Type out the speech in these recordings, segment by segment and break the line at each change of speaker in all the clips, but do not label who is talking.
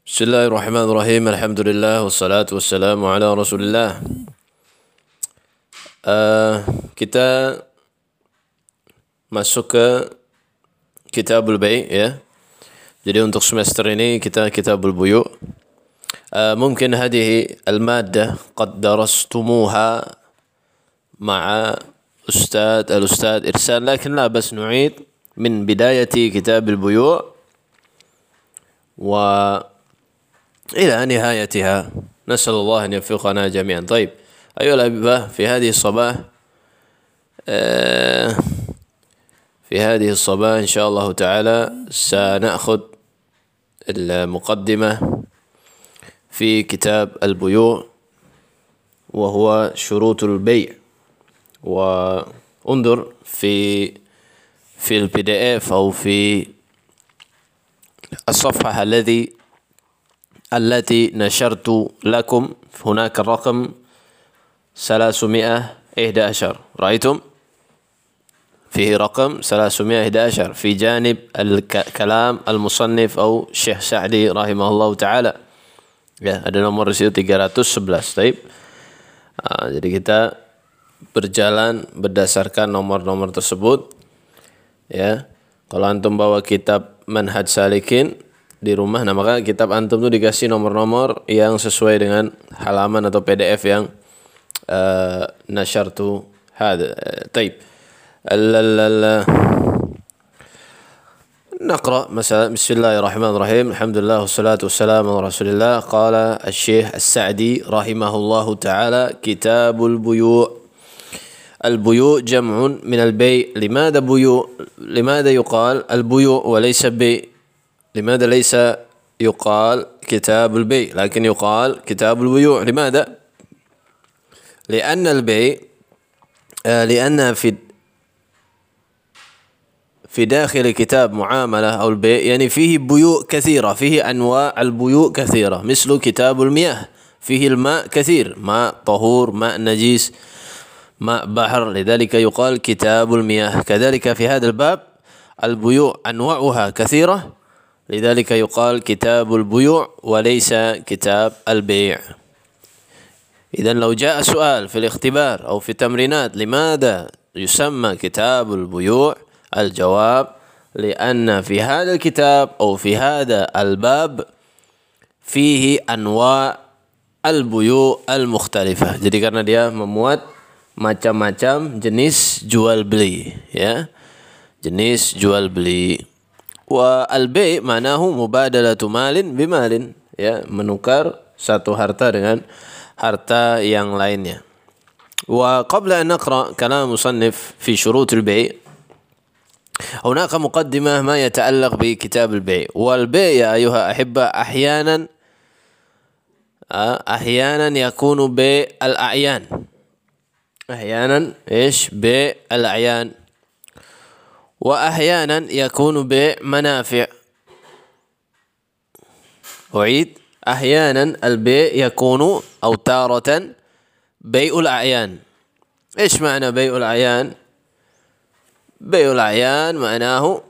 بسم الله الرحمن الرحيم الحمد لله والصلاة والسلام على رسول الله kita masuk ke Kitabul Bay ya. Jadi untuk semester ini kita Kitabul Buyu. Uh, ممكن هذه المادة قد درستموها مع أستاذ الأستاذ إرسال لكن لا بس نعيد من بداية كتاب البيوع و إلى نهايتها. نسأل الله أن يوفقنا جميعا. طيب أيها الأحبة في هذه الصباح في هذه الصباح إن شاء الله تعالى سنأخذ المقدمة في كتاب البيوع وهو شروط البيع. وانظر في في البي دي اف أو في الصفحة الذي التي نشرت لكم هناك الرقم 311 رأيتم فيه رقم 311 في جانب الكلام المصنف أو الشيخ سعدي رحمه الله تعالى ya ada nomor di situ 311 taib nah, jadi kita berjalan berdasarkan nomor-nomor tersebut ya kalau antum bawa kitab manhaj salikin di rumah. Nah maka kitab antum tuh dikasih nomor-nomor yang sesuai dengan halaman atau PDF yang uh, nasyartu hada taib. نقرأ مثلا بسم الله الرحمن الرحيم الحمد لله والصلاة والسلام على رسول الله قال الشيخ السعدي رحمه الله تعالى كتاب البيوع البيوع جمع من البيع لماذا بيوع لماذا يقال البيوع وليس بيع لماذا ليس يقال كتاب البيع؟ لكن يقال كتاب البيوع. لماذا؟ لأن البيع لأن في في داخل كتاب معاملة أو البيع يعني فيه بيوع كثيرة فيه أنواع البيوع كثيرة. مثل كتاب المياه فيه الماء كثير ماء طهور ماء نجيس ماء بحر. لذلك يقال كتاب المياه. كذلك في هذا الباب البيوع أنواعها كثيرة لذلك يقال كتاب البيوع وليس كتاب البيع إذا لو جاء سؤال في الاختبار أو في التمرينات لماذا يسمى كتاب البيوع الجواب لأن في هذا الكتاب أو في هذا الباب فيه أنواع البيوع المختلفة jadi karena dia memuat macam-macam jenis jual beli ya jenis jual beli والبيع معناه مبادلة مال بمال يا منكر satu harta dengan harta yang lainnya. وقبل أن نقرأ كلام مصنف في شروط البيع هناك مقدمة ما يتعلق بكتاب البيع. والبيع يا أيها أحبة أحيانا آه، أحيانا يكون بالاعيان أحيانا إيش؟ بالاعيان وأحيانا يكون بيع منافع أعيد. أحيانا البيع يكون أو تارة بيع الأعيان. إيش معنى بيع الأعيان؟ بيع الأعيان معناه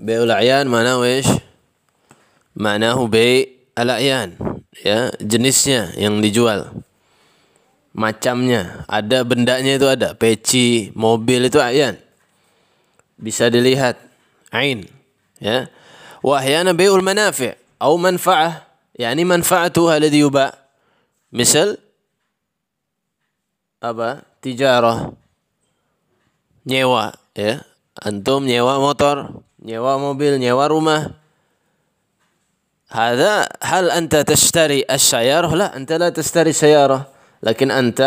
بيع الأعيان معناه إيش؟ معناه بيع الأعيان. ya jenisnya yang dijual macamnya ada bendanya itu ada peci mobil itu ayan bisa dilihat ain ya wa ahyana bai'ul manafi' atau manfa'ah yani manfa'atuha alladhi yuba misal apa tijarah nyewa ya antum nyewa motor nyewa mobil nyewa rumah هذا هل أنت تشتري السيارة لا أنت لا تشتري سيارة لكن أنت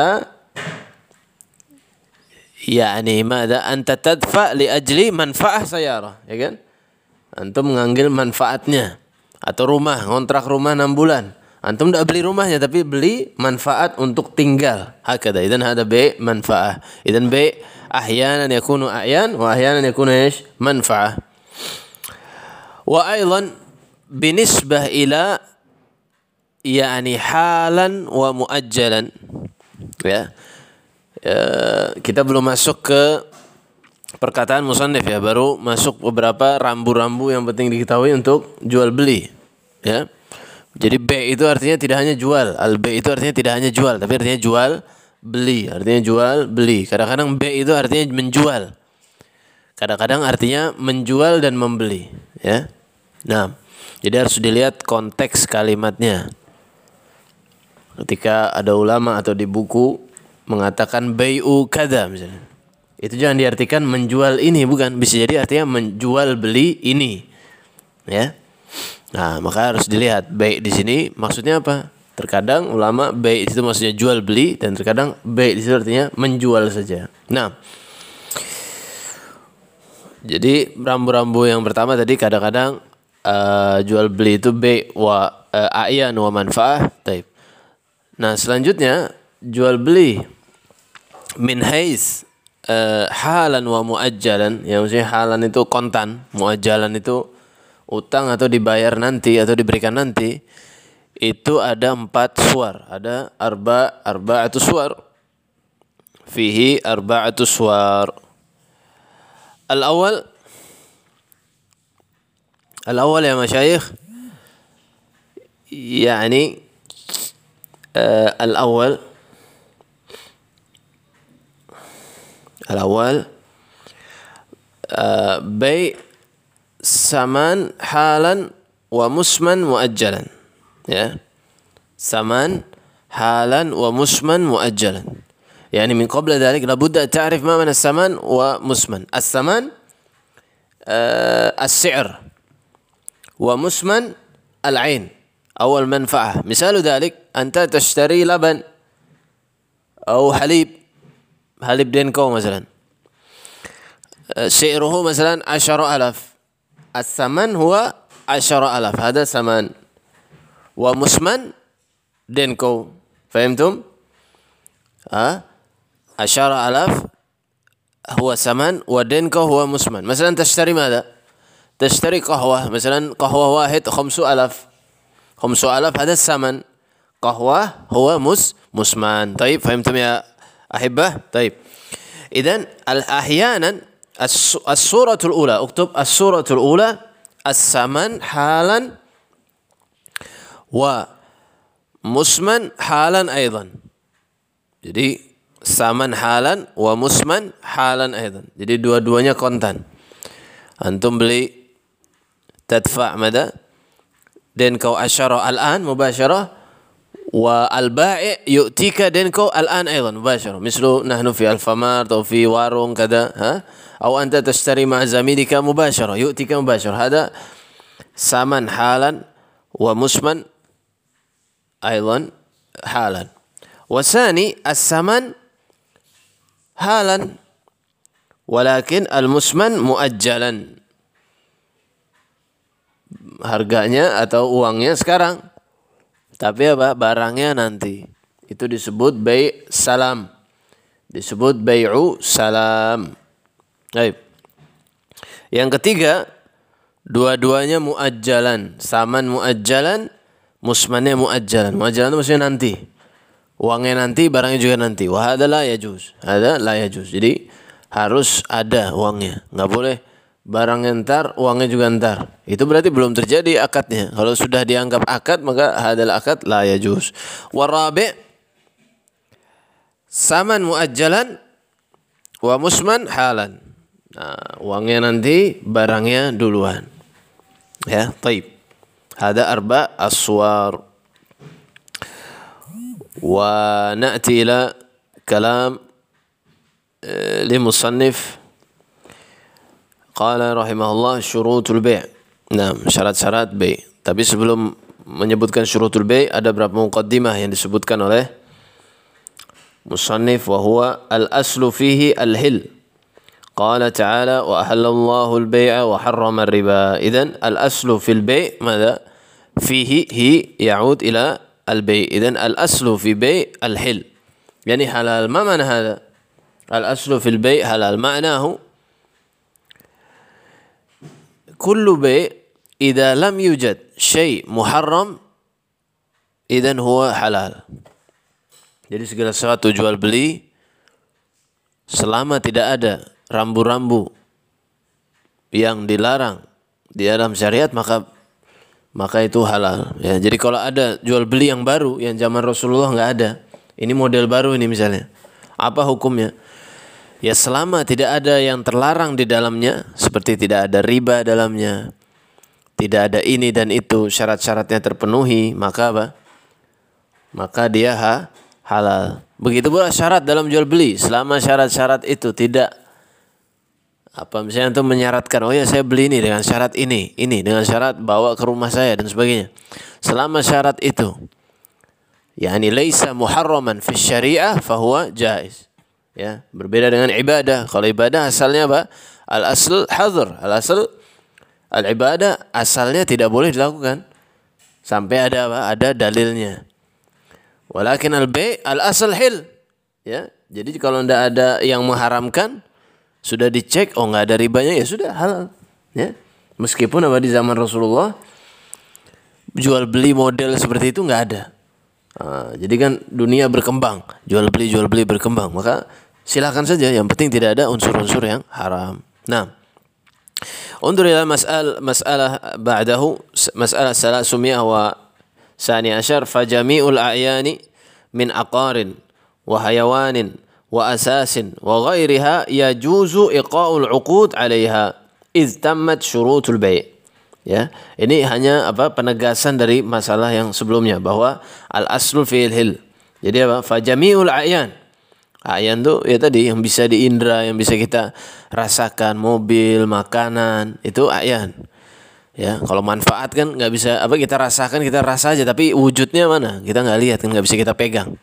يعني ماذا أنت تدفع لأجل منفعة سيارة ya kan antum mengambil manfaatnya atau rumah kontrak rumah 6 bulan antum tidak beli rumahnya tapi beli manfaat untuk tinggal hakada idan hada bay manfaah idan bay ahyanan yakunu a'yan wa ahyanan yakunu ايش manfaah wa aidan binisbah ila yani halan wa muajjalan ya, ya kita belum masuk ke perkataan musannif ya, baru masuk beberapa rambu-rambu yang penting diketahui untuk jual beli. Ya. Jadi B itu artinya tidak hanya jual, al B itu artinya tidak hanya jual, tapi artinya jual beli, artinya jual beli. Kadang-kadang B itu artinya menjual. Kadang-kadang artinya menjual dan membeli, ya. Nah, jadi harus dilihat konteks kalimatnya. Ketika ada ulama atau di buku mengatakan bayu kada misalnya. Itu jangan diartikan menjual ini bukan, bisa jadi artinya menjual beli ini. Ya. Nah, maka harus dilihat baik di sini maksudnya apa? Terkadang ulama baik itu maksudnya jual beli dan terkadang baik di situ artinya menjual saja. Nah, jadi rambu-rambu yang pertama tadi kadang-kadang uh, jual beli itu B wa uh, ayan wa manfaah. Taib. Nah, selanjutnya jual beli min hais uh, halan wa muajjalan, yang maksudnya halan itu kontan, muajjalan itu utang atau dibayar nanti atau diberikan nanti. Itu ada empat suar, ada arba arba atau suar. Fihi arba atau suar. al awal al awal ya masyayikh yani الأول الأول آه بيع سمن حالا ومسمن مؤجلا. يا سمن حالا ومسمن مؤجلا. يعني من قبل ذلك لابد أن تعرف ما من الثمن ومسمن الثمن آه السعر ومسمن العين أو المنفعة مثال ذلك أنت تشتري لبن أو حليب. حليب دينكو مثلا. سعره مثلا عشر ألاف الثمن هو عشر ألاف هذا ثمن. ومسمن دينكو فهمتم؟ ها؟ عشر ألاف هو ثمن ودينكو هو مسمن مثلا تشتري ماذا؟ تشتري قهوة. مثلا قهوة واحد خمس ألاف خمس ألاف هذا الثمن. قهوة هو مس مسمان طيب فهمتم يا أحبة طيب إذا أحيانا الصورة الأولى اكتب الصورة الأولى الثمن حالا ومسمن حالا أيضا jadi saman halan wa musman halan aidan. Jadi dua-duanya kontan. Antum beli tadfa' mada dan kau asyara al-an mubasyarah wa al-ba'i yu'tika dan kau al-an aidan mubasyarah. Mislu nahnu fi al-famar atau fi warung kada ha atau anta tashtari ma zamilika mubasyarah yu'tika mubasyarah. Hada saman halan wa musman aidan halan. والثاني الثمن halan walakin al-musman muajjalan harganya atau uangnya sekarang tapi apa barangnya nanti itu disebut bay salam disebut bay'u salam Baik. yang ketiga dua-duanya muajjalan saman muajjalan musmannya muajjalan muajjalan itu maksudnya nanti uangnya nanti, barangnya juga nanti. Wah, adalah ya juz. Ada lah ya juz. Jadi harus ada uangnya. Nggak boleh barang ntar, uangnya juga ntar. Itu berarti belum terjadi akadnya. Kalau sudah dianggap akad, maka hadal akad la juz warabe saman muajjalan wa musman halan. Nah, uangnya nanti, barangnya duluan. Ya, taib. Hada arba aswar. Wa na'ti ila kalam eh, limusannif رحمه الله شروط البيع نعم syarat-syarat bay tapi sebelum menyebutkan syurutul bay ada beberapa muqaddimah yang disebutkan oleh musannif wa huwa al-aslu fihi al-hil قال تعالى وأحل الله البيع وحرم الربا إذن الأصل في البيع ماذا فيه هي يعود إلى البيع إذن الأصل في بيع الحل يعني حلال ما معنى هذا الأصل في البيع حلال معناه kullu bay' idza lam yujad syai' muharram idan huwa halal. Jadi segala sesuatu jual beli selama tidak ada rambu-rambu yang dilarang di dalam syariat maka maka itu halal ya. Jadi kalau ada jual beli yang baru yang zaman Rasulullah nggak ada. Ini model baru ini misalnya. Apa hukumnya? Ya selama tidak ada yang terlarang di dalamnya seperti tidak ada riba dalamnya tidak ada ini dan itu syarat-syaratnya terpenuhi maka apa? Maka dia ha, halal. Begitu pula syarat dalam jual beli. Selama syarat-syarat itu tidak apa misalnya untuk menyaratkan oh ya saya beli ini dengan syarat ini ini dengan syarat bawa ke rumah saya dan sebagainya. Selama syarat itu yakni laisa muharraman fi syariah fahuwa jaiz ya berbeda dengan ibadah. Kalau ibadah asalnya apa? Al asl hadr. Al asl al ibadah asalnya tidak boleh dilakukan. Sampai ada apa? Ada dalilnya. Walakin al bay al asal hil. Ya jadi kalau tidak ada yang mengharamkan sudah dicek oh nggak ada ribanya ya sudah halal. Ya meskipun apa di zaman Rasulullah jual beli model seperti itu nggak ada. Uh, jadi kan dunia berkembang. Jual beli jual beli berkembang. Maka silakan saja yang penting tidak ada unsur-unsur yang haram nah انظر إلى مسألة مسألة بعده مسألة ثلاثمائة وثاني عشر فجميع الأعيان من أقار وحيوان وأساس وغيرها يجوز إقاء العقود عليها إذ تمت شروط البيع ya ini hanya apa penegasan dari masalah yang sebelumnya bahwa al aslu fil hil jadi apa fajamiul ayan ayan tuh ya tadi yang bisa diindra yang bisa kita rasakan mobil makanan itu ayan. Ya kalau manfaat kan nggak bisa apa kita rasakan kita rasa aja tapi wujudnya mana? Kita nggak lihat kan nggak bisa kita pegang.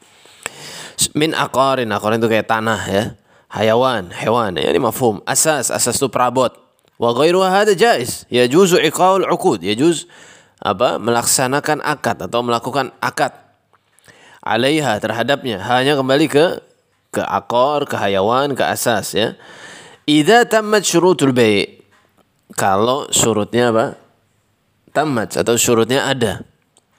Min aqarin aqarin itu kayak tanah ya. Hayawan hewan ya ini mafhum. Asas asas itu perabot. Wa ghairu hada jaiz yajuzu iqaul uqud. Yajuz apa melaksanakan akad atau melakukan akad alaiha terhadapnya. Hanya kembali ke ke akor ke hayawan ke asas ya idza tammat syurutul bai' kalau surutnya apa tamat atau surutnya ada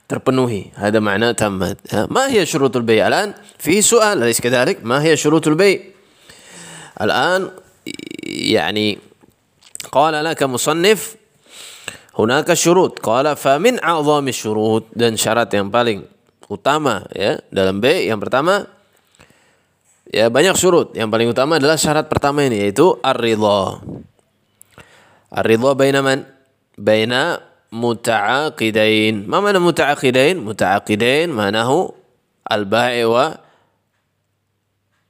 terpenuhi هذا معناه تمت ما هي شروط البيع الآن في سؤال أليس كذلك ما هي شروط البيع الآن يعني قال لك مصنف هناك شروط قال فمن أعظم الشروط dan syarat yang paling utama ya dalam B yang pertama Ya banyak surut. Yang paling utama adalah syarat pertama ini yaitu ar-ridha. Ar-ridha baina man? Baina muta'aqidain. Ma mana muta'aqidain? Muta'aqidain manahu al-ba'i wa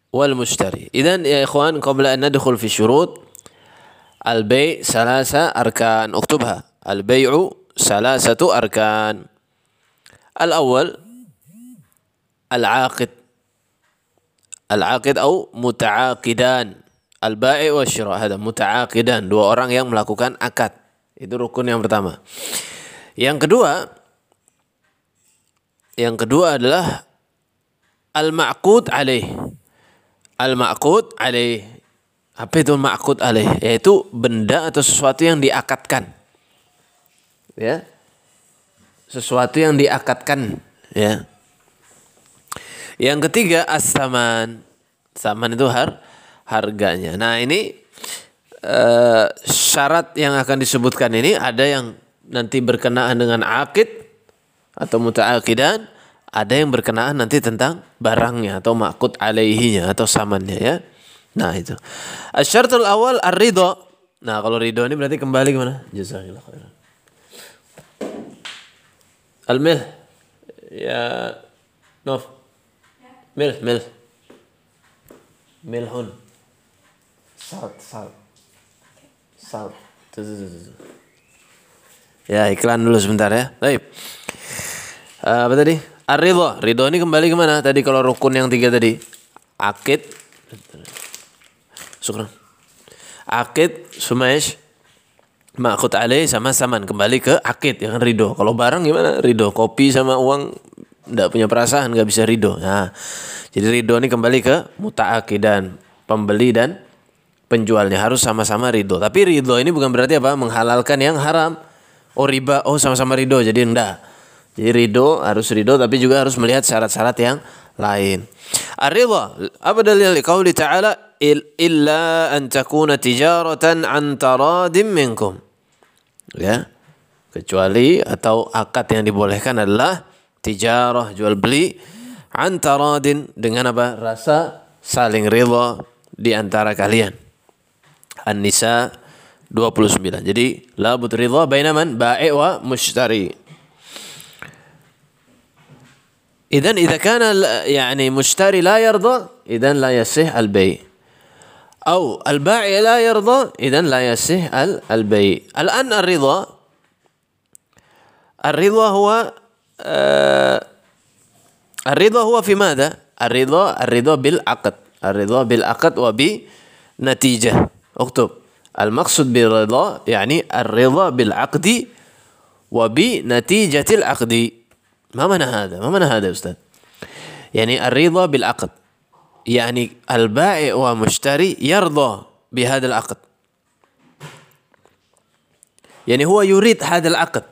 wal mushtari. Idan ya ikhwan qabla an nadkhul fi syurut al-bai' salasa arkan. Uktubha. Al-bai'u salasatu arkan. Al-awwal al-aqid al-aqid au muta'aqidan. Al-ba'i wa syira. Muta'aqidan. Dua orang yang melakukan akad. Itu rukun yang pertama. Yang kedua yang kedua adalah al-ma'qud alaih. Al-ma'qud alaih. Apa itu ma'qud alaih? Yaitu benda atau sesuatu yang diakatkan ya. Sesuatu yang diakatkan ya. Yang ketiga as-saman. Saman itu har harganya. Nah, ini uh, syarat yang akan disebutkan ini ada yang nanti berkenaan dengan akid atau muta'akidan, ada yang berkenaan nanti tentang barangnya atau makut alaihinya atau samannya ya. Nah itu. Asyaratul awal ar-ridho. Nah kalau ridho ini berarti kembali ke mana? Jazakallah khairan. Al-mil. Ya Nof. Mil, mil. Milhun. Salt, salt. Salt. Ya iklan dulu sebentar ya. Baik. Uh, apa tadi? Ar-ridho. Ridho ini kembali ke mana? Tadi kalau rukun yang tiga tadi. Akid. Syukran. Akid, sumesh, makut alaih sama saman. Kembali ke akid, yang ridho. Kalau barang gimana? Ridho. Kopi sama uang tidak punya perasaan, nggak bisa ridho. Nah, jadi ridho ini kembali ke muta'akidan. Pembeli dan penjualnya harus sama-sama ridho. Tapi ridho ini bukan berarti apa menghalalkan yang haram. Oh riba, oh sama-sama ridho. Jadi enggak. Jadi ridho harus ridho tapi juga harus melihat syarat-syarat yang lain. Ar-ridha, apa dalil qauli ta'ala illa an takuna tijaratan an taradim minkum. Ya. Kecuali atau akad yang dibolehkan adalah tijarah jual beli an taradin dengan apa? Rasa saling ridha di antara kalian. An-Nisa 29. Jadi la but ridha baina man ba'i wa mushtari. إذن إذا كان يعني مشتري لا يرضى إذن لا يصح البيع أو البائع لا يرضى إذن لا يصح البيع الآن الرضا الرضا هو آه الرضا هو في ماذا؟ الرضا الرضا بالعقد الرضا بالعقد وبنتيجة اكتب المقصود بالرضا يعني الرضا بالعقد وبنتيجة العقد ما معنى هذا؟ ما معنى هذا يا أستاذ؟ يعني الرضا بالعقد يعني البائع ومشتري يرضى بهذا العقد يعني هو يريد هذا العقد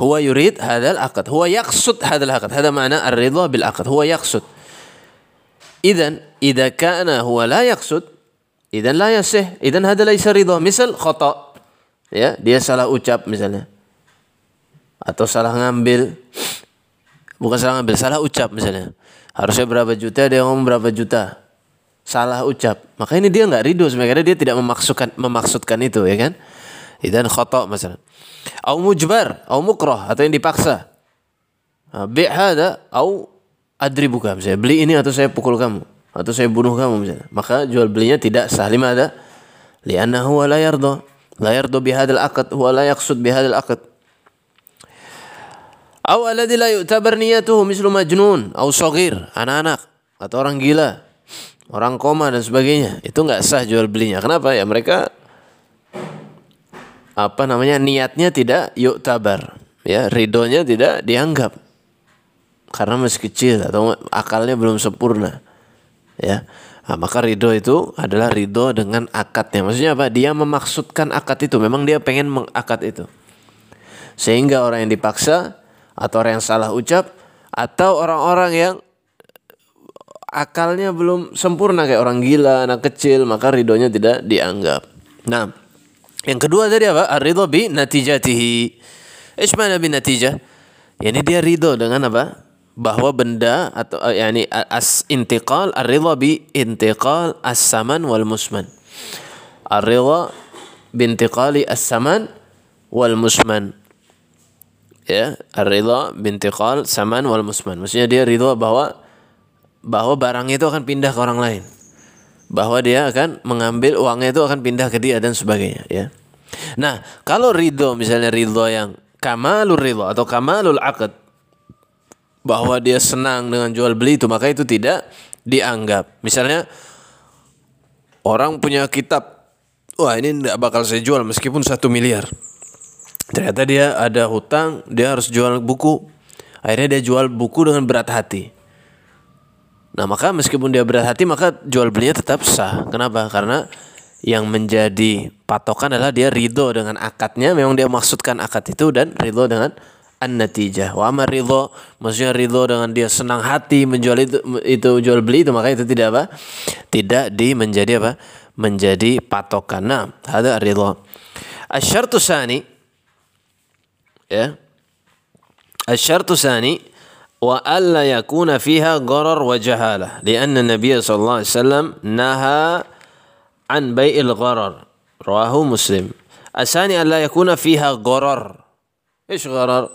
Huwa yurid hadal akad. Huwa yaksud hadal akad. Hada makna ar-ridha bil akad. Huwa yaksud. Idan, idha kana huwa la yaksud, idan la yasih. Idan hada laisa ridha. Misal khata. Ya, dia salah ucap misalnya. Atau salah ngambil. Bukan salah ngambil, salah ucap misalnya. Harusnya berapa juta, dia ngomong berapa juta. Salah ucap. Maka ini dia nggak ridho sebenarnya. Dia tidak memaksudkan, memaksudkan itu ya kan. Idan khata misalnya au mujbar au mukrah atau yang dipaksa. Bi hada au adribuka misalnya. Beli ini atau saya pukul kamu atau saya bunuh kamu misalnya. Maka jual belinya tidak sah. Lima ada? Li'annahu la yarda. La yarda bihadal aqd huwa la yaqsud bihadal aqd Aw alladhi la yu'tabar niyatuhu mislu majnun. Aw saghir, anak-anak atau orang gila, orang koma dan sebagainya. Itu enggak sah jual belinya. Kenapa? Ya mereka apa namanya niatnya tidak yu'tabar, ya ridhonya tidak dianggap. Karena masih kecil atau akalnya belum sempurna. Ya. Nah, maka ridho itu adalah ridho dengan akadnya. Maksudnya apa? Dia memaksudkan akad itu. Memang dia pengen mengakad itu. Sehingga orang yang dipaksa atau orang yang salah ucap atau orang-orang yang akalnya belum sempurna kayak orang gila, anak kecil, maka ridhonya tidak dianggap. Nah, yang kedua tadi apa? Ar-ridho bi natijatihi. Ish mana bi natijah? Yani dia ridho dengan apa? Bahwa benda atau uh, yani as intiqal ar-ridho bi intiqal as-saman wal musman. Ar-ridho bi intiqali as-saman wal musman ya ar-ridha bintiqal saman wal musman maksudnya dia ridho bahwa bahwa barang itu akan pindah ke orang lain bahwa dia akan mengambil uangnya itu akan pindah ke dia dan sebagainya ya nah kalau ridho misalnya ridho yang kamalul ridho atau kamalul akad bahwa dia senang dengan jual beli itu maka itu tidak dianggap misalnya orang punya kitab wah ini tidak bakal saya jual meskipun satu miliar Ternyata dia ada hutang, dia harus jual buku. Akhirnya dia jual buku dengan berat hati. Nah maka meskipun dia berat hati maka jual belinya tetap sah. Kenapa? Karena yang menjadi patokan adalah dia ridho dengan akadnya. Memang dia maksudkan akad itu dan ridho dengan an-natijah. Wa amar ridho, maksudnya ridho dengan dia senang hati menjual itu, itu jual beli itu maka itu tidak apa? Tidak di menjadi apa? Menjadi patokan. Nah, ada ridho. Asyartu sani ya. Asyartu sani وألا يكون فيها غرر وجهالة لأن النبي صلى الله عليه وسلم نهى عن بيع الغرر. رواه مسلم. الثاني ألا يكون فيها غرر إيش غرر؟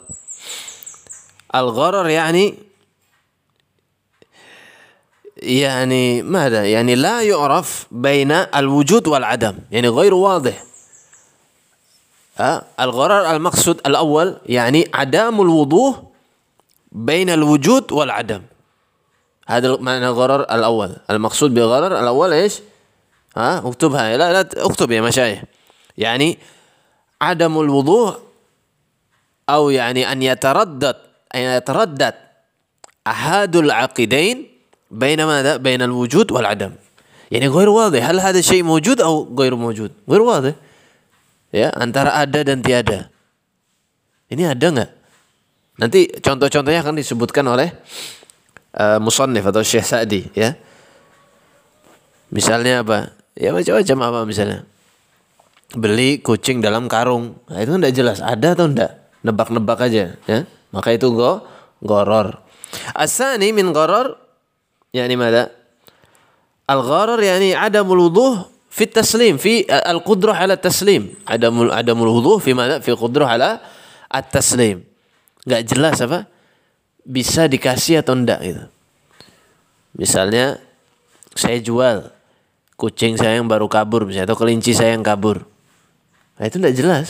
الغرر يعني يعني ماذا؟ يعني لا يعرف بين الوجود والعدم يعني غير واضح. الغرر المقصود الأول يعني عدم الوضوح بين الوجود والعدم. هذا معنى الغرر الأول. المقصود بالغرر الأول إيش؟ ها؟ اكتبها لا لا اكتب يا مشايخ. يعني عدم الوضوح أو يعني أن يتردد أن يتردد أحد العقدين بين ماذا؟ بين الوجود والعدم. يعني غير واضح. هل هذا الشيء موجود أو غير موجود؟ غير واضح. ya antara ada dan tiada. Ini ada nggak? Nanti contoh-contohnya akan disebutkan oleh uh, musannif atau Syekh Sa'di ya. Misalnya apa? Ya macam-macam apa misalnya. Beli kucing dalam karung. Nah, itu enggak jelas ada atau enggak. Nebak-nebak aja, ya. Maka itu go goror. Asani min goror yani mada? Al-gharar yani adamul wuduh fi taslim fi al-qudrah ala taslim. Adamul adamul wuduh fi mana? Fi qudrah ala at-taslim. Enggak jelas apa? Bisa dikasih atau enggak gitu. Misalnya saya jual kucing saya yang baru kabur misalnya atau kelinci saya yang kabur. Nah itu tidak jelas.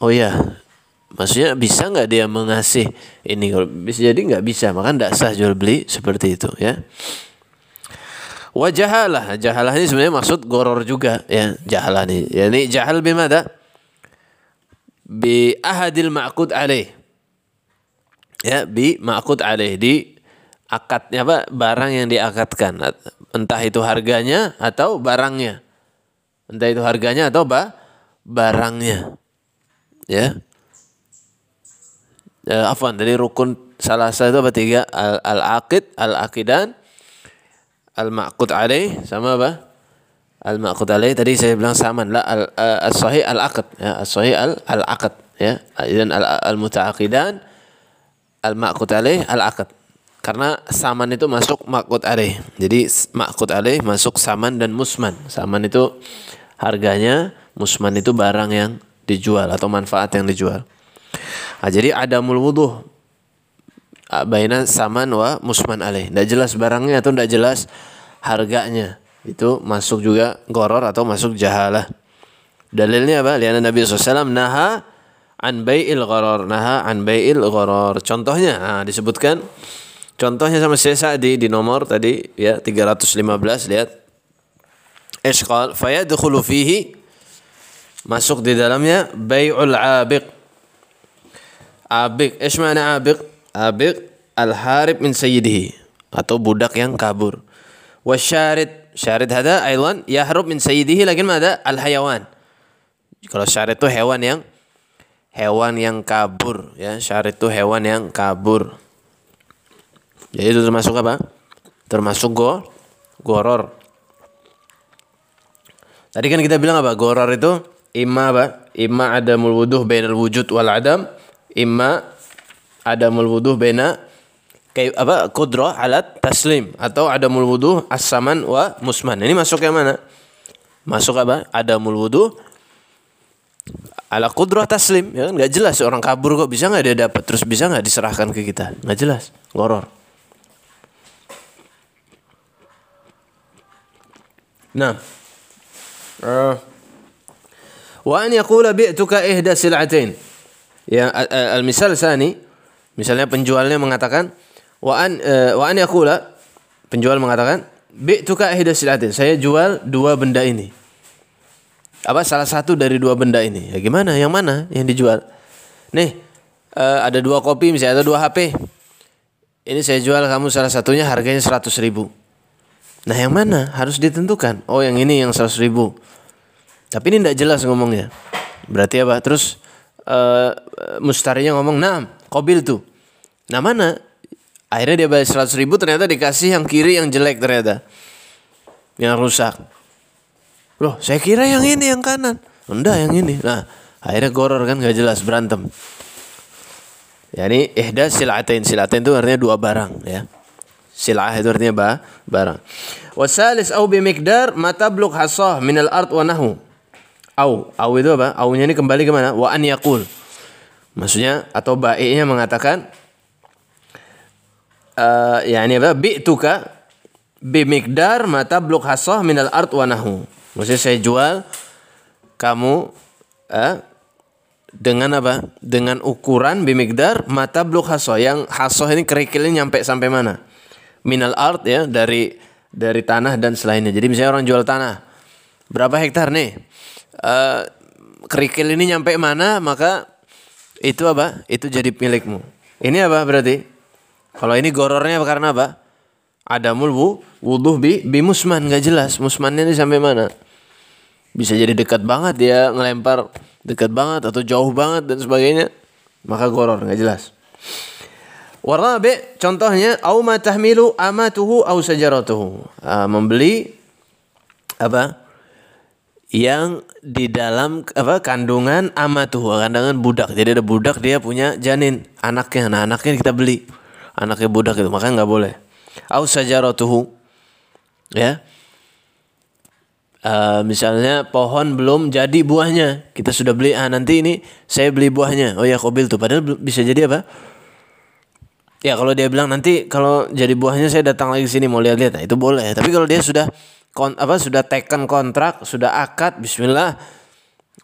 Oh ya, maksudnya bisa nggak dia mengasih ini? Kalau bisa jadi nggak bisa, maka tidak sah jual beli seperti itu ya. Wajahalah, jahalah ini sebenarnya maksud goror juga ya jahalah ini. Ya ini jahal bimada bi ahadil ma'qud alaih. Ya, bi ma'qud alaih. Di akadnya apa? Barang yang diakatkan entah itu harganya atau barangnya. Entah itu harganya atau ba barangnya. Ya. E, afwan dari rukun salah satu apa? Tiga. Al, al aqid al aqidan al maqud alaih sama apa al maqud alaih tadi saya bilang sama lah al, al sahih al aqd ya al sahih al al aqd ya dan al al mutaaqidan al maqud alaih al aqd karena saman itu masuk makut alaih. Jadi makut alaih masuk saman dan musman. Saman itu harganya, musman itu barang yang dijual atau manfaat yang dijual. Nah, jadi ada mulwuduh baina saman wa musman alaih. Tidak jelas barangnya atau tidak jelas harganya itu masuk juga goror atau masuk jahalah. Dalilnya apa? Lihat Nabi SAW naha an bai'il goror. Naha an bai'il goror. Contohnya, nah, disebutkan. Contohnya sama saya Sa'di di nomor tadi ya 315 lihat. Ishqal fayadkhulu fihi masuk di dalamnya bai'ul abiq. Abiq, ish mana abiq? Abiq al-harib min sayyidihi atau budak yang kabur. Wasyarid syarid hada aidan yahrub min sayyidihi lakin ada al-hayawan. Kalau syarid itu hewan yang hewan yang kabur ya, syarid itu hewan yang kabur. Jadi itu termasuk apa? Termasuk go, goror. Tadi kan kita bilang apa? Goror itu imma apa? Imma ada mulwuduh bainal wujud wal adam, imma ada mulwuduh baina kayak apa? Kudra alat taslim atau ada mulwuduh as-saman wa musman. Ini masuk yang mana? Masuk apa? Ada mulwuduh ala kudrah taslim ya kan nggak jelas orang kabur kok bisa nggak dia dapat terus bisa nggak diserahkan ke kita nggak jelas goror Nah. Uh, wa an yaqula bi'tuka ihda sil'atain. Ya al-misal sani misalnya penjualnya mengatakan wa an uh, wa an yaqula penjual mengatakan bi'tuka ihda sil'atain. Saya jual dua benda ini. Apa salah satu dari dua benda ini? Ya gimana? Yang mana yang dijual? Nih, uh, ada dua kopi misalnya ada dua HP. Ini saya jual kamu salah satunya harganya 100 ribu. Nah yang mana harus ditentukan. Oh yang ini yang seratus ribu. Tapi ini tidak jelas ngomongnya. Berarti apa? Terus uh, mustarinya ngomong, nah kobil tuh. Nah mana? Akhirnya dia bayar seratus ribu ternyata dikasih yang kiri yang jelek ternyata. Yang rusak. Loh saya kira yang ini yang kanan. Enggak yang ini. Nah akhirnya goror kan gak jelas berantem. Ya ini ihda silatain. Silatain itu artinya dua barang ya. Silah itu artinya ba, barang. Wasalis au bimikdar mata bluk hasah minal art wa nahu. Au, au itu apa? Aunya ini kembali ke mana? Wa an yakul. Maksudnya atau baiknya mengatakan uh, ya ini apa? Bi'tuka bimikdar mata bluk hasah minal art wa nahu. Maksudnya saya jual kamu uh, dengan apa? Dengan ukuran bimikdar mata bluk hasoh yang hasoh ini kerikilnya nyampe sampai mana? minal art ya dari dari tanah dan selainnya. Jadi misalnya orang jual tanah, berapa hektar nih? Uh, kerikil ini nyampe mana maka itu apa? Itu jadi milikmu. Ini apa berarti? Kalau ini gorornya karena apa? Ada mulwu wudhu bi, bi musman nggak jelas musmannya ini sampai mana? Bisa jadi dekat banget dia ngelempar dekat banget atau jauh banget dan sebagainya. Maka goror nggak jelas. Warabi contohnya au ma tahmilu amatuhu au sajaratuhu. Uh, membeli apa yang di dalam apa kandungan amatuh kandungan budak jadi ada budak dia punya janin anaknya nah anaknya kita beli anaknya budak itu maka nggak boleh. Au sajaratuhu ya. Uh, misalnya pohon belum jadi buahnya kita sudah beli ah nanti ini saya beli buahnya. Oh ya kobil tuh padahal bisa jadi apa? Ya kalau dia bilang nanti kalau jadi buahnya saya datang lagi sini mau lihat-lihat. Nah, itu boleh tapi kalau dia sudah kon, apa sudah teken kontrak, sudah akad, bismillah.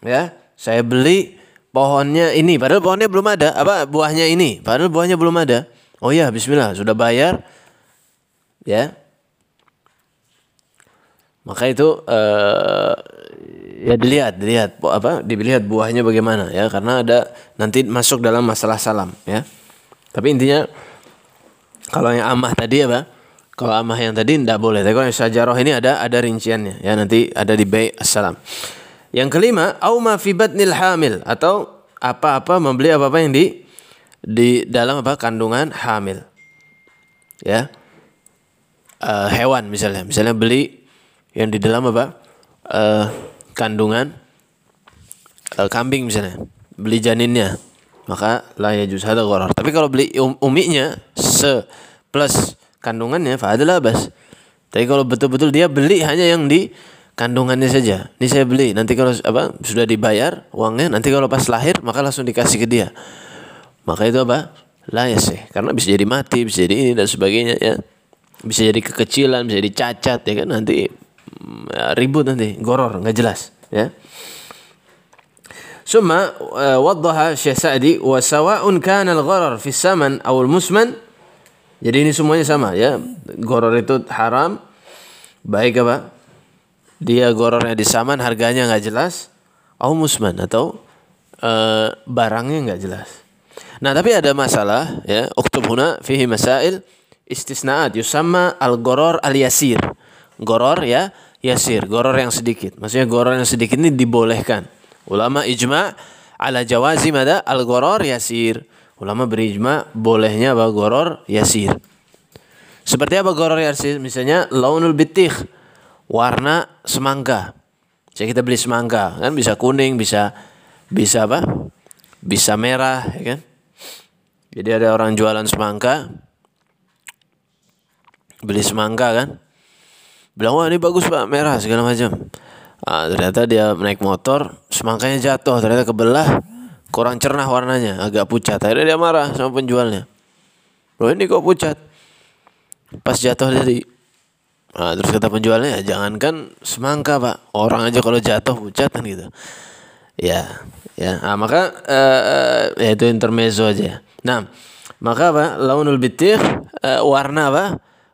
Ya, saya beli pohonnya ini. Padahal pohonnya belum ada, apa buahnya ini. Padahal buahnya belum ada. Oh ya, bismillah, sudah bayar. Ya. Maka itu uh, ya dilihat, dilihat apa dilihat buahnya bagaimana ya karena ada nanti masuk dalam masalah salam ya. Tapi intinya kalau yang amah tadi apa? Kalau amah yang tadi tidak boleh. Tapi kalau yang sajaroh ini ada ada rinciannya. Ya nanti ada di bay assalam. Yang kelima, au ma fi hamil atau apa-apa membeli apa-apa yang di di dalam apa kandungan hamil. Ya. Uh, hewan misalnya, misalnya beli yang di dalam apa? Uh, kandungan uh, kambing misalnya. Beli janinnya. Maka lah ya juz hada Tapi kalau beli um, uminya se plus kandungannya fadalah bas. Tapi kalau betul-betul dia beli hanya yang di kandungannya saja. Ini saya beli, nanti kalau apa sudah dibayar uangnya, nanti kalau pas lahir maka langsung dikasih ke dia Maka itu apa? Layas sih, karena bisa jadi mati, bisa jadi ini dan sebagainya ya. Bisa jadi kekecilan, bisa jadi cacat ya kan nanti ya, ribut nanti, goror nggak jelas ya. ثم وضح الشيخ سعدي وسواء كان الغرر في الثمن أو المسمن jadi ini semuanya sama ya. Goror itu haram. Baik apa? Dia gorornya di saman, harganya nggak jelas. Au musman atau uh, barangnya nggak jelas. Nah tapi ada masalah ya. Uktub huna fihi masail istisnaat yusamma al goror al yasir. Goror ya yasir, goror yang sedikit. Maksudnya goror yang sedikit ini dibolehkan. Ulama ijma ala jawazi mada al goror yasir Ulama berijma bolehnya apa goror yasir. Seperti apa goror yasir? Misalnya launul bitih, warna semangka. Jadi kita beli semangka, kan bisa kuning, bisa bisa apa? Bisa merah, ya kan? Jadi ada orang jualan semangka, beli semangka kan? Bilang wah ini bagus pak, merah segala macam. Ah, ternyata dia naik motor, semangkanya jatuh, ternyata kebelah, kurang cerah warnanya, agak pucat. Akhirnya dia marah sama penjualnya. Loh ini kok pucat? Pas jatuh tadi. Nah, terus kata penjualnya, ya, jangankan semangka pak, orang aja kalau jatuh pucat kan gitu. Ya, ya. Nah, maka uh, ya itu intermezzo aja. Nah, maka apa? Launul bitir uh, warna apa?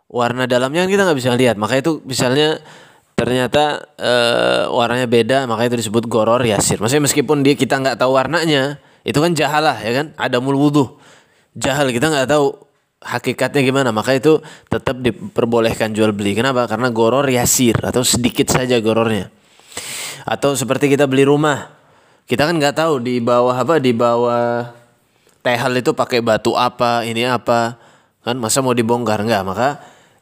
Warna dalamnya kan kita nggak bisa lihat. Maka itu misalnya ternyata uh, warnanya beda maka itu disebut goror yasir. Maksudnya meskipun dia kita nggak tahu warnanya itu kan jahalah ya kan? Ada mulwudu jahal kita nggak tahu hakikatnya gimana. Maka itu tetap diperbolehkan jual beli. Kenapa? Karena goror yasir atau sedikit saja gorornya. Atau seperti kita beli rumah. Kita kan nggak tahu di bawah apa? Di bawah tehal itu pakai batu apa ini apa? Kan masa mau dibongkar? Nggak maka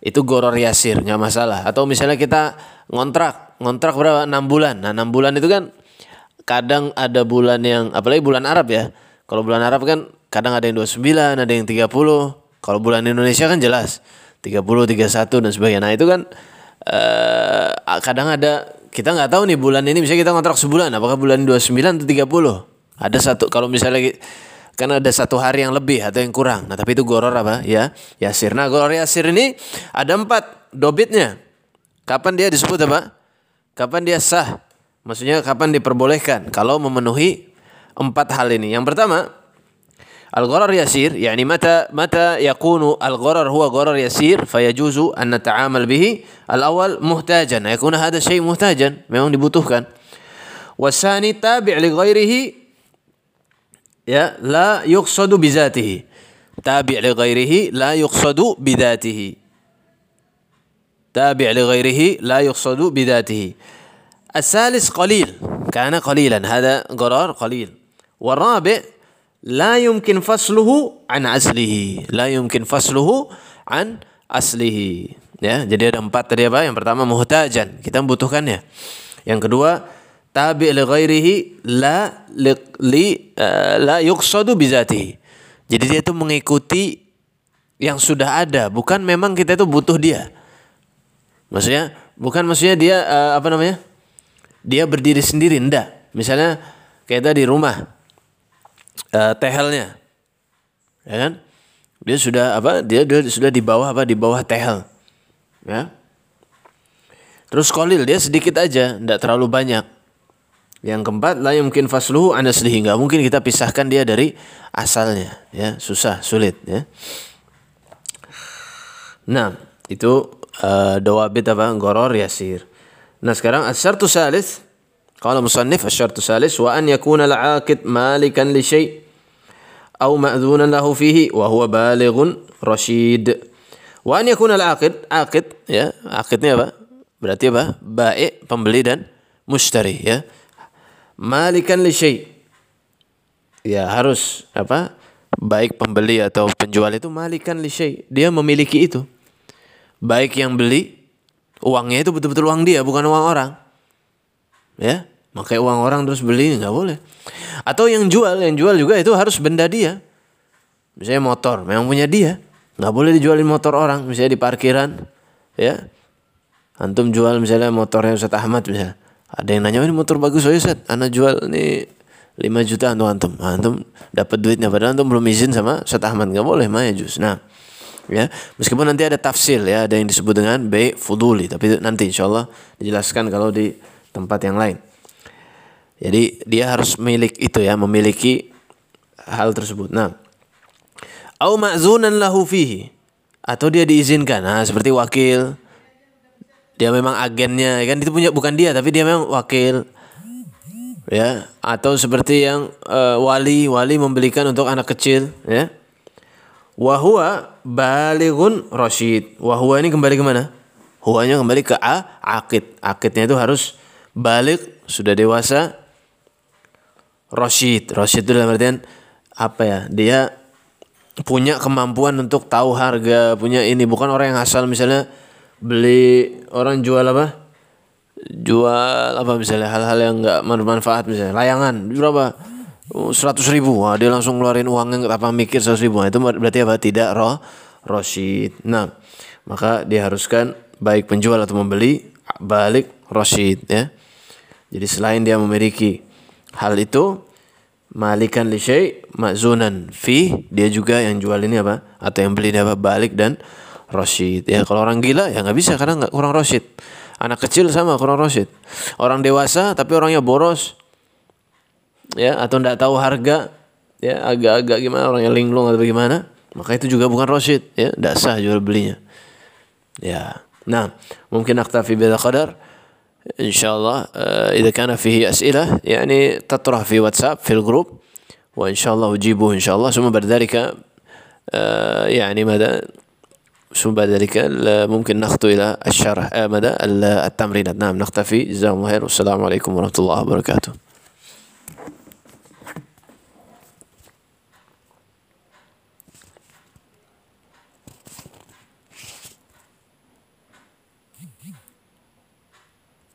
itu goror yasir nggak masalah. Atau misalnya kita ngontrak ngontrak berapa? Enam bulan. Nah enam bulan itu kan kadang ada bulan yang apalagi bulan Arab ya. Kalau bulan Arab kan kadang ada yang 29 ada yang 30 kalau bulan Indonesia kan jelas 30 31 dan sebagainya. Nah itu kan uh, kadang ada kita nggak tahu nih bulan ini misalnya kita ngontrak sebulan apakah bulan 29 atau 30 ada satu kalau misalnya kan ada satu hari yang lebih atau yang kurang. Nah tapi itu goror apa ya yasir. Nah goror yasir ini ada empat dobitnya. Kapan dia disebut apa? Kapan dia sah? Maksudnya kapan diperbolehkan? Kalau memenuhi empat hal ini. Yang pertama Al-gharar yasir, yani mata mata yakunu al-gharar huwa gharar yasir fayajuzu an nata'amal bihi al-awwal muhtajan. Yakuna hada syai muhtajan, memang dibutuhkan. Wasani tabi' li ghairihi ya la yuqsadu bizatihi tabi' li ghairihi la yuqsadu bidatihi tabi' li ghairihi la yuqsadu bidatihi الثالث قليل كان قليلا هذا قرار قليل والرابع لا يمكن فصله عن أصله لا يمكن فصله عن أصله Ya, jadi ada empat tadi apa? Yang pertama muhtajan, kita membutuhkannya. Yang kedua tabi li ghairihi la li, li uh, la yuqsadu bizatihi. Jadi dia itu mengikuti yang sudah ada, bukan memang kita itu butuh dia. Maksudnya bukan maksudnya dia uh, apa namanya? Dia berdiri sendiri, enggak. Misalnya kayak tadi rumah uh, tehelnya. Ya kan? Dia sudah apa? Dia, dia sudah di bawah apa? Di bawah tehel ya terus kolil dia sedikit aja tidak terlalu banyak yang keempat lah mungkin fasluhu anda nggak mungkin kita pisahkan dia dari asalnya ya susah sulit ya nah itu uh, dawabit apa goror yasir nah sekarang asyartu salis قال مصنف الشرط الثالث وأن يكون العاقد مالكا لشيء أو مأذونا له فيه وهو بالغ رشيد Wa an yakuna al-aqid, aqid ya, aqidnya apa? Berarti apa? Baik pembeli dan mustari ya. Malikan li syai. Ya, harus apa? Baik pembeli atau penjual itu malikan li syai. Dia memiliki itu. Baik yang beli uangnya itu betul-betul uang dia, bukan uang orang. Ya, pakai uang orang terus beli nggak boleh. Atau yang jual, yang jual juga itu harus benda dia. Misalnya motor, memang punya dia nggak boleh dijualin motor orang misalnya di parkiran ya antum jual misalnya motornya Ustaz Ahmad misalnya ada yang nanya ini motor bagus ya Ustaz anak jual ini 5 juta untuk antum. Nah, antum dapat duitnya padahal antum belum izin sama Ustaz Ahmad. Nggak boleh mah jus. Nah ya meskipun nanti ada tafsir ya ada yang disebut dengan B fuduli tapi nanti insya Allah dijelaskan kalau di tempat yang lain. Jadi dia harus milik itu ya memiliki hal tersebut. Nah au ma'zunan lahu fihi. Atau dia diizinkan. Nah seperti wakil dia memang agennya kan? Itu punya bukan dia tapi dia memang wakil. Ya atau seperti yang uh, wali wali membelikan untuk anak kecil ya. Wahwa balighun rasyid. Wahwa ini kembali ke mana? Huanya kembali ke a akid. Akidnya itu harus balik sudah dewasa rasyid. Rasyid itu dalam artian apa ya? Dia punya kemampuan untuk tahu harga, punya ini. Bukan orang yang asal misalnya beli orang jual apa? Jual apa misalnya hal-hal yang nggak bermanfaat misalnya layangan berapa? seratus ribu, Wah, dia langsung ngeluarin uangnya nggak apa mikir seratus ribu. Nah, itu berarti apa? Tidak roh rosid. Nah, maka diharuskan baik penjual atau membeli balik rosid ya. Jadi selain dia memiliki hal itu, malikan li syai mazunan fi dia juga yang jual ini apa atau yang beli ini apa balik dan rosid ya kalau orang gila ya nggak bisa karena nggak kurang rosid anak kecil sama kurang rosid orang dewasa tapi orangnya boros ya atau nggak tahu harga ya agak-agak gimana orangnya linglung atau bagaimana maka itu juga bukan rosid ya tidak sah jual belinya ya nah mungkin aktafi beda qadar إن شاء الله إذا كان فيه أسئلة يعني تطرح في واتساب في الجروب وإن شاء الله أجيبه إن شاء الله ثم بعد ذلك يعني ماذا ثم بعد ذلك؟ ممكن نخطو إلى الشرح. مدى التمرينات نعم نختفي. جزاهم خير. والسلام عليكم ورحمة الله وبركاته.